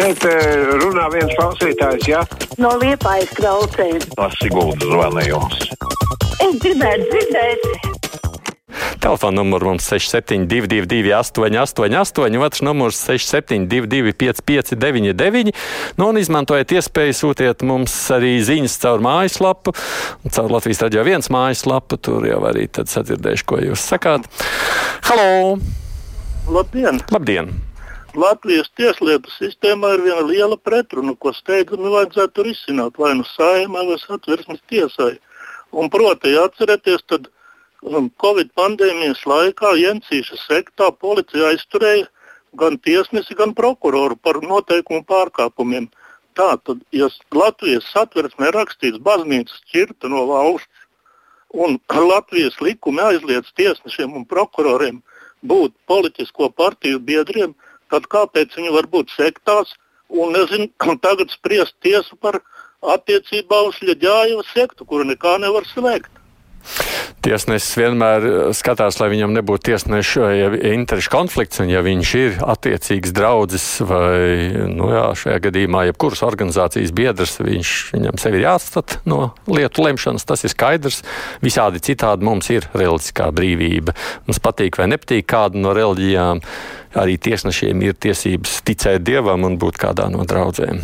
Šeit eh, runā viens klausītājs, jā? No liepājas klausēs. Tas Siguldas zvanījums. Es gribētu dzirdēt. Telefona numurs mums 6722, 888, otrs numurs 672, 559, nu, un izmantojiet iespēju sūtiet mums arī ziņas caur mājaslapu, caur Latvijas radio viens mājaslapu. Tur jau arī tad sadzirdēšu, ko jūs sakāt. Halo! Labdien! Labdien! Latvijas tieslietu sistēmā ir viena liela pretruna, ko steidzami vajadzētu risināt vai nu saimē vai satversmes tiesai. Un proti, atcerieties, tad um, Covid pandēmijas laikā Jensīša sektā policija aizturēja gan tiesnesi, gan prokuroru par noteikumu pārkāpumiem. Tātad, ja Latvijas satversmē rakstīts baznīcas šķirta no valsts un Latvijas likumi aizliedz tiesnešiem un prokuroriem būt politisko partiju biedriem, tad kāpēc viņi var būt sektās un nezinu, tagad spriest tiesu par attiecībā uz Ļaģājeva sektu, kuru nekā nevar slēgt. Tiesnesis vienmēr eh, skatās, lai viņam nebūtu tiesneša ja interešu konflikts, un ja viņš ir attiecīgs draugs vai, nu jā, šajā gadījumā, jebkuras organizācijas biedrs, viņš, viņam sevi ir jāatstat no lietu lemšanas, tas ir skaidrs. Visādi citādi mums ir reliģiskā brīvība. Mums patīk vai nepatīk kāda no reliģijām, arī tiesnešiem ir tiesības ticēt dievam un būt kādā no draudzēm.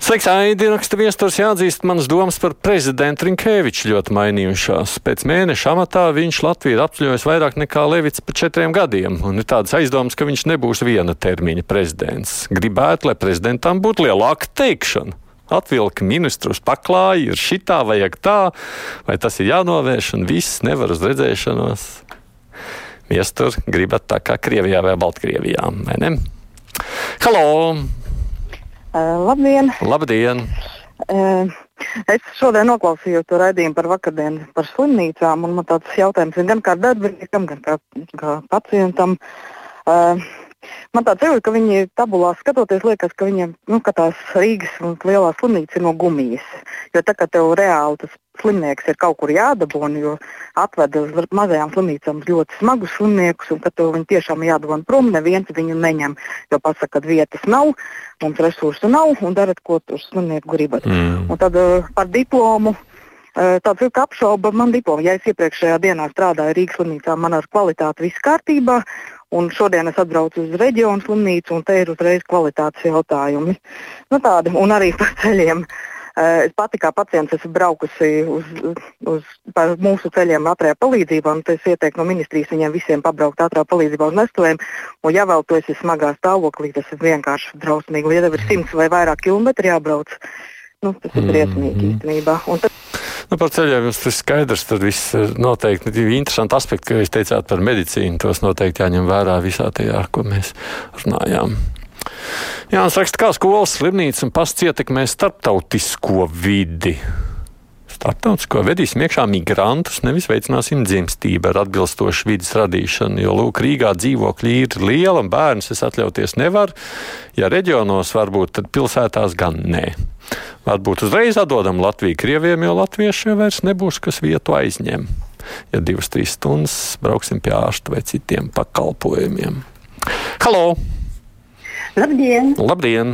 Sveiks, Aidi, raksta viesturs jāatzīst manas domas par prezidentu Rinkēviču ļoti mainījušās. Pēc mēneša amatā viņš Latviju ir apceļojis vairāk nekā Levits pa četriem gadiem, un ir tādas aizdomas, ka viņš nebūs viena termiņa prezidents. Gribētu, lai prezidentam būtu lielāka teikšana. Atvilka ministrus paklāja, ir šitā vajag tā, vai tas ir jānovērš, un viss nevar uz redzēšanos. Viestur gribat tā kā Krievijā vai Baltkrievijā, vai ne? Halo! Uh, labdien! Labdien! Uh, es šodien noklausījos to raidījumu par vakardienu, par slimnīcām. Man tāds jautājums ir gan kā darbiniekam, gan kā, kā pacientam. Uh, man tāds jūtas, ka viņi tabulā skatoties, liekas, ka viņiem nu, tās Rīgas un lielā slimnīca ir no gumijas. Jo tā kā tev reāli tas slimnieks ir kaut kur jādabūna, jo atved uz mazajām slimnīcām ļoti smagus slimniekus, un kad viņi tiešām jādabūna prom, neviens viņu neņem. Jo pasaka, ka vietas nav, mums resursu nav, un darat, ko tur slimnieku gribat. Mm. Un tad uh, par diplomu. Uh, tāds ir apšauba man diplomu. Ja es iepriekšējā dienā strādāju Rīgas slimnīcā, man ar kvalitāti viss kārtībā, un šodien es atbraucu uz reģionu slimnīcu, un te ir uzreiz kvalitātes jautājumi. Nu, tādi, un arī par ceļiem. Uh, es pati kā pacients esmu braukusi uz, uz mūsu ceļiem ātrajā palīdzībā, un es ieteiktu no ministrijas viņiem visiem pabraukt ātrā palīdzībā uz nestuvēm. Un, ja vēl tu esi smagā stāvoklī, tas ir vienkārši drausmīgi. Ja tev ir simts vai vairāk kilometri jābrauc, nu, tas ir briesmīgi mm -hmm. īstenībā. Tad... Nu, par ceļiem jums ir skaidrs. Tad viss noteikti ir interesanti aspekti, ko jūs teicāt par medicīnu. Tos noteikti jāņem vērā visā tajā, ko mēs runājām. Jā, un raksta, kā skolas, slimnīca un pasts ietekmē starptautisko vidi. Starptautisko vedīsim iekšā migrantus, nevis veicināsim dzimstību ar atbilstošu vidas radīšanu, jo, lūk, Rīgā dzīvokļi ir liela un bērnus es atļauties nevar. Ja reģionos varbūt, tad pilsētās gan nē. Varbūt uzreiz atdodam Latviju Krieviem, jo latvieši jau vairs nebūs, kas vietu aizņem. Ja divas, trīs stundas brauksim pie ārsta vai citiem pakalpojumiem. Halo! Labdien! Labdien.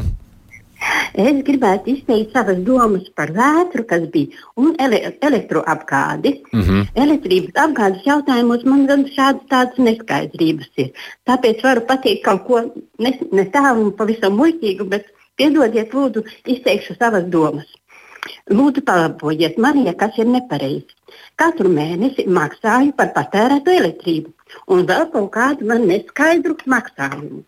Es gribētu izteikt savas domas par vētru, kas bija, un ele elektroapgādi. Mm -hmm. Elektrības apgādes jautājumos man gan šādas tādas neskaidrības ir. Tāpēc varu pateikt kaut ko ne, ne tālu un pavisam muļķīgu, bet piedodiet, lūdzu, izteikšu savas domas. Lūdzu, palabojiet man, ja kas ir nepareizi. Katru mēnesi maksāju par patērētu elektrību, un vēl kaut kādu man neskaidru maksājumu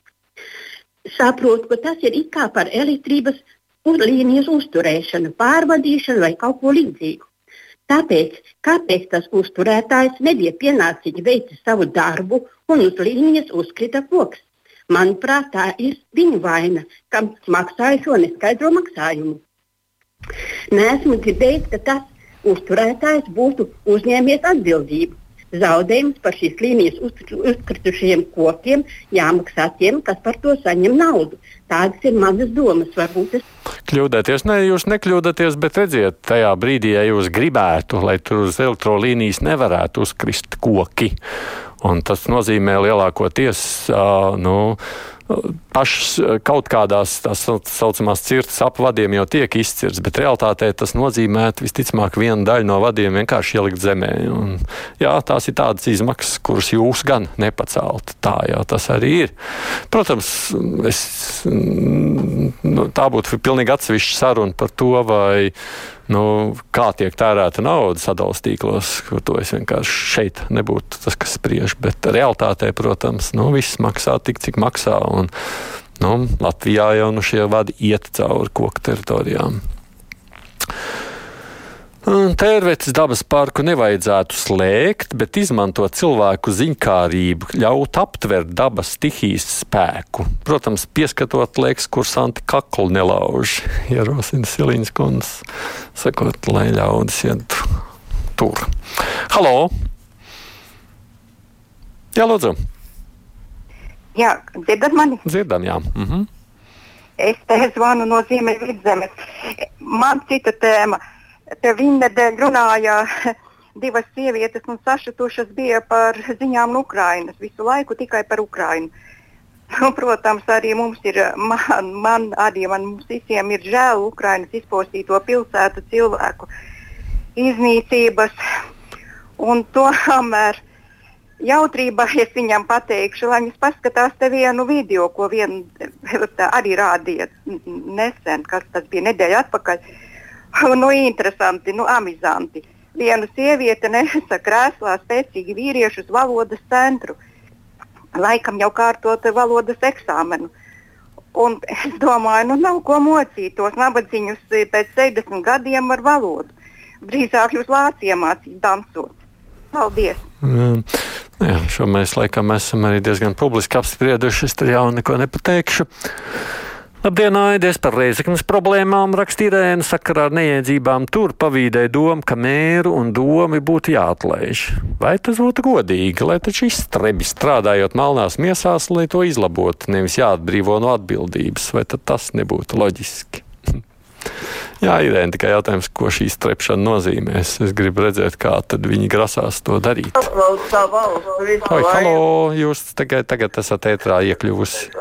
saprotu, ka tas ir it kā par elektrības līnijas uzturēšanu, pārvadīšanu vai kaut ko līdzīgu. Tāpēc, kāpēc tas uzturētājs nebija pienācīgi veicis savu darbu un uz līnijas uzkrita koks? Manuprāt, tā ir viņa vaina, kam maksāja šo neskaidro maksājumu. Nesmu dzirdējis, ka tas uzturētājs būtu uzņēmies atbildību zaudējums par šīs līnijas uzkritušajiem kokiem jāmaksā tiem, kas par to saņem naudu. Tādas ir manas domas. Varbūt es. Kļūdāties, ne, jūs nekļūdāties, bet redziet, tajā brīdī, ja jūs gribētu, lai tur uz elektrolīnijas nevarētu uzkrist koki, un tas nozīmē lielākoties, uh, nu, pašas kaut kādās tās saucamās cirtas apvadiem jau tiek izcirts, bet realtātē tas nozīmē visticamāk vienu daļu no vadiem vienkārši ielikt zemē. Un, jā, tās ir tādas izmaksas, kuras jūs gan nepacelt. Tā jau tas arī ir. Protams, es, nu, tā būtu pilnīgi atsevišķa saruna par to, vai nu, kā tiek tērēta nauda sadalījuma tīklos, ko to es vienkārši šeit nebūtu tas, kas spriež. Bet realtātē, protams, nu, viss maksā tik, cik maksā. Un, nu, Latvijā jau nu šie vadi iet cauri koku teritorijām. Tērvetes dabas parku nevajadzētu slēgt, bet izmantot cilvēku ziņkārību, ļaut aptvert dabas stihijas spēku. Protams, pieskatot liekas, kursanti kaklu nelauž, ierosina Siliņas kundze, sakot, lai ļaudis iet tur. Halo! Jā, lūdzu! Jā, dzirdat mani? Dzirdam, jā. Mhm. Es te zvanu no Ziemeļvidzemes. Man cita tēma. Te viņa nedēļ runāja divas sievietes un sašutušas bija par ziņām no Ukrainas. Visu laiku tikai par Ukrainu. Un, protams, arī mums ir, man, man arī man visiem ir žēl Ukrainas izpostīto pilsētu cilvēku iznīcības. Un tomēr jautrībā es viņam pateikšu, lai viņas paskatās te vienu video, ko vien, arī rādīja nesen, kas tas bija nedēļa atpakaļ. Nu, interesanti, nu, amizanti. Viena sieviete nesa krēslā spēcīgi vīriešu uz valodas centru. Laikam jau kārtot valodas eksāmenu. Un es domāju, nu nav ko mocīt tos nabadzīņus pēc 60 gadiem ar valodu. Drīzāk jūs iemācīt dansot. Paldies! Mm. Jā, šo mēs laikam esam arī diezgan publiski apsprieduši. Es tur jau neko nepateikšu. Labdien, Aidies par reizeknas problēmām rakstīrēna sakarā ar neiedzībām tur pavīdēja doma, ka mēru un domi būtu jāatlaiž. Vai tas būtu godīgi, lai taču izstrebi strādājot malnās miesās, lai to izlabotu, nevis jāatbrīvo no atbildības, vai tad tas nebūtu loģiski? Jā, Irēna, tikai jautājums, ko šī strepšana nozīmēs. Es gribu redzēt, kā viņi grasās to darīt. Oi, halo, jūs tagad, tagad esat ētrā iekļuvusi.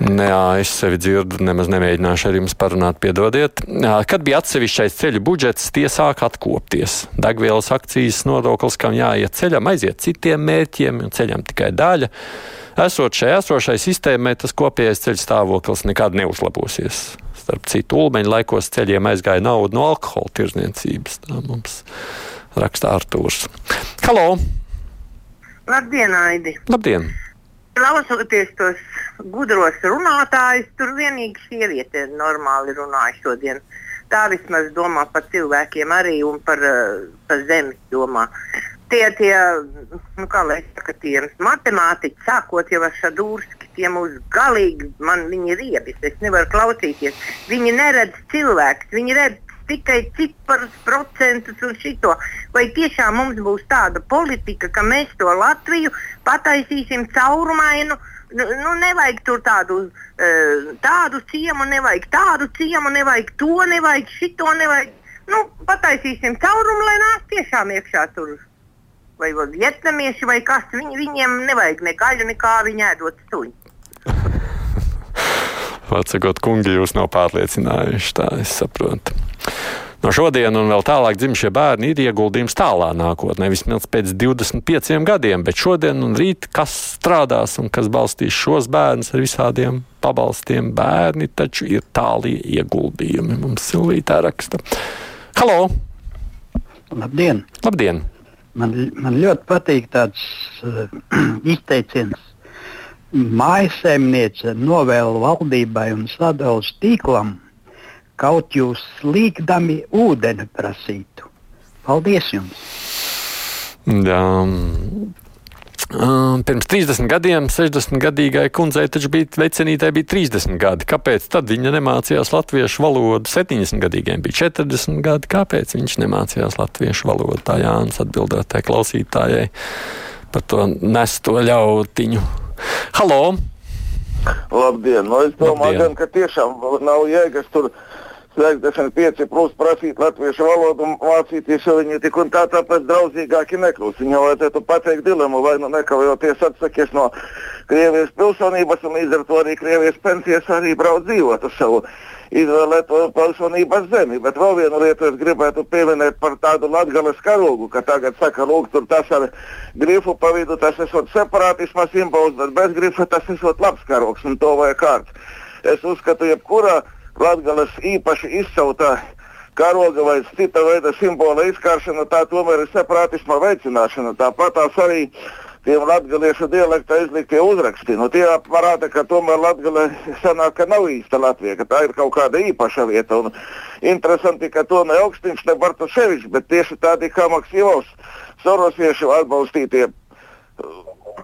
Jā, es sevi dzirdu, nemaz nemēģināšu ar jums parunāt, piedodiet. Kad bija atsevišķais ceļu budžets, tie sāk atkopties. Degvielas akcijas nodoklis, kam jāiet ceļam, aiziet citiem mērķiem, un ceļam tikai daļa. Esot šai esošai sistēmai, tas kopējais ceļu stāvoklis nekad neuzlabosies. Starp citu, ulmeņa laikos ceļiem aizgāja nauda no alkohola tirzniecības. Tā mums raksta Artūrs. Halo! Labdien, Aidi! Labdien! Klausoties tos gudros runātājus, tur vienīgi sieviete normāli runāja šodien. Tā vismaz domā par cilvēkiem arī un par, uh, par zemi domā. Tie, tie, nu, kā lai saka, tie matemātiķi, sākot jau ar Šadūrski, tie mūs galīgi, man viņi ir riebis, es nevaru klausīties. Viņi neredz cilvēkus, viņi redz tikai ciparus, procentus un šito. Vai tiešām mums būs tāda politika, ka mēs to Latviju pataisīsim caurumainu? Nu, nu, nevajag tur tādu, uh, tādu ciemu, nevajag tādu ciemu, nevajag to, nevajag šito, nevajag. Nu, pataisīsim caurumu, lai nāk tiešām iekšā tur. Vai, vietnamieši vai kas, viņi, viņiem nevajag ne gaļu, nekā viņi ēdot suņu. Atsakot, kungi, jūs nav pārliecinājuši, tā es saprotu. No šodienas un vēl tālāk dzimšie bērni ir ieguldījums tālā nākotnē, vismaz pēc 25 gadiem, bet šodien un rīt kas strādās un kas balstīs šos bērnus ar visādiem pabalstiem. Bērni taču ir tālie ieguldījumi. Mums Silvītā raksta. Halo! Labdien! Labdien! Man, man ļoti patīk tāds uh, izteiciens. Mājasēmniece novēl valdībai un sadalījuma tīklam kaut jūs līgdami ūdeni prasītu. Paldies jums! Jā. Um, pirms 30 gadiem, 60 gadīgai kundzei taču bija vecinītē bija 30 gadi. Kāpēc tad viņa nemācījās latviešu valodu? 70 gadīgiem bija 40 gadi. Kāpēc viņš nemācījās latviešu valodu? Tā Jānis atbildēja tai klausītājai par to nesto ļautiņu. Halo! Labdien! Nu, es domāju, gan, ka tiešām nav jēgas tur 65 plus prasīt latviešu valodu un mācīties, jo viņi tik un tā tāpēc draudzīgāki nekļūs. Viņam vajadzētu pateikt dilemmu, vai nu nekavējoties atsakies no Krievijas pilsonības un līdz ar to arī Krievijas pensijas arī brauc dzīvot uz savu izvēlēto pilsonības zemi. Bet vēl vienu lietu es gribētu pieminēt par tādu latgales karogu, ka tagad saka, lūk, tur tas ar grifu pa vidu, tas esot separātisma simbols, bet bez grifa tas esot labs karogs un to vajag kārt. Es uzskatu, jebkurā latgales īpaši izsautā karoga vai cita veida simbola izkāršana, tā tomēr ir separātisma veicināšana. Tāpat tās arī tiem latviešu dialektā izliktie uzraksti. Nu, tie parāda, ka tomēr Latvija sanāk, ka nav īsta Latvija, ka tā ir kaut kāda īpaša vieta. Un interesanti, ka to ne Augstins, ne Bartoševičs, bet tieši tādi kā Maksīvs, Sorosiešu atbalstītie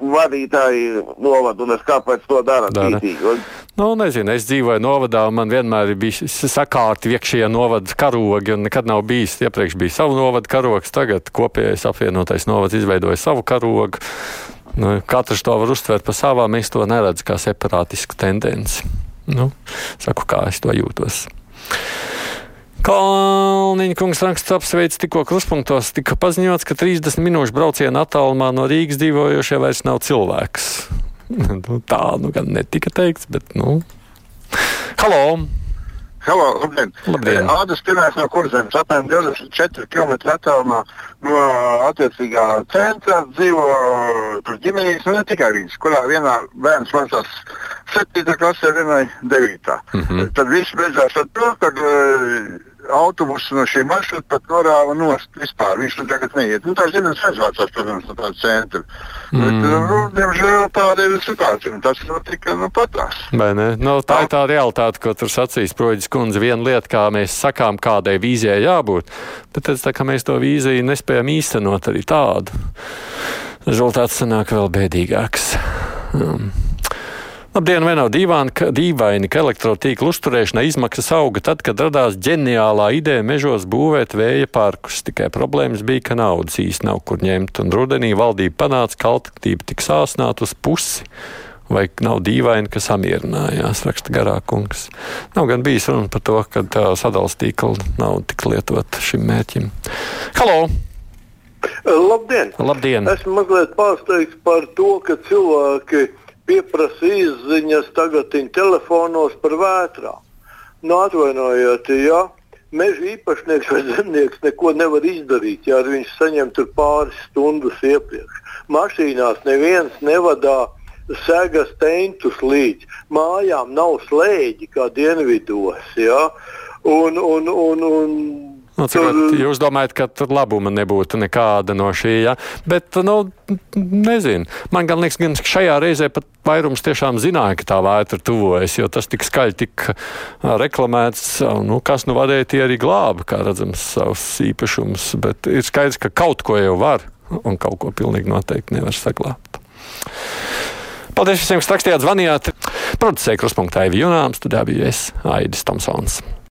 vadītāji novada, un es kāpēc to dara tītīgi. Nu, nezinu, es dzīvoju novadā, un man vienmēr ir bijis sakārti iekšējie novada karogi, un nekad nav bijis. Iepriekš bija savu novada karogs, tagad kopējais apvienotais novads izveidoja savu karogu. Nu, katrs to var uztvert par savām, es to neredzu kā separātisku tendenci. Nu, saku, kā es to jūtos. Kalniņa kungs raksts apsveic tikko kruspunktos, tika paziņots, ka 30 minūšu brauciena attālumā no Rīgas dzīvojošie vairs nav cilvēks. nu, tā nu gan netika teikts, bet nu. Halo! Halo, labdien! labdien. Ādas pirmais no kurzemes, apmēram 24 km attālumā no attiecīgā centra dzīvo tur ģimenes, un ne tikai viņas, kurā vienā bērns mācās 7. klasē, vienai 9. Mm -hmm. Tad viss beidzās ar to, ka uh, autobusu no šī maršruta pat norāva nost vispār. Viņš tur tagad neiet. Nu, tā ģimenes aizvācās, protams, no tāda centra. Mm. Bet, nu, diemžēl tāda ir situācija. Tas notika nu, patās. Vai ne? Nu, tā ir tā realitāte, ko tur sacīs Proģis kundze. Viena lieta, kā mēs sakām, kādai vīzijai jābūt, bet tad, tā, mēs to vīziju nespējam īstenot arī tādu. Rezultāts sanāk vēl bēdīgāks. Um. Labdien, nav dīvaini, ka, dīvaini, ka elektrotīkla uzturēšana izmaksas auga tad, kad radās ģeniālā ideja mežos būvēt vēja parkus. Tikai problēmas bija, ka naudas īsti nav kur ņemt, un rudenī valdība panāca, ka alternatīva tik sāsnāt uz pusi. Vai nav dīvaini, ka samierinājās, raksta garākungs. Nav gan bijis runa par to, ka tā sadalījuma tīkla nav tik lietota šim mērķim. Halo! Labdien! Labdien! Esmu mazliet pārsteigts par to, ka cilvēki pieprasa izziņas tagad telefonos par vētrām. Nu, atvainojiet, ja meža īpašnieks vai zemnieks neko nevar izdarīt, ja viņš saņem tur pāris stundas iepriekš. Mašīnās neviens nevadā segas tentus līdz mājām, nav slēdzi kā dienvidos. Ja? Un, un, un, un Nu, cikot, jūs domājat, ka tur labuma nebūtu nekāda no šī, ja? bet, nu, nezinu. Man gan liekas, gan šajā reizē pat vairums tiešām zināja, ka tā vētra tuvojas, jo tas tik skaļi tika reklamēts, nu, kas nu vadēja tie arī glāba, kā redzams, savus īpašumus, bet ir skaidrs, ka kaut ko jau var un kaut ko pilnīgi noteikti nevar saglābt. Paldies visiem, kas rakstījāt, zvanījāt. Producēja kruspunktā Ivijunāms, tad bija es, Aidis Tomsons.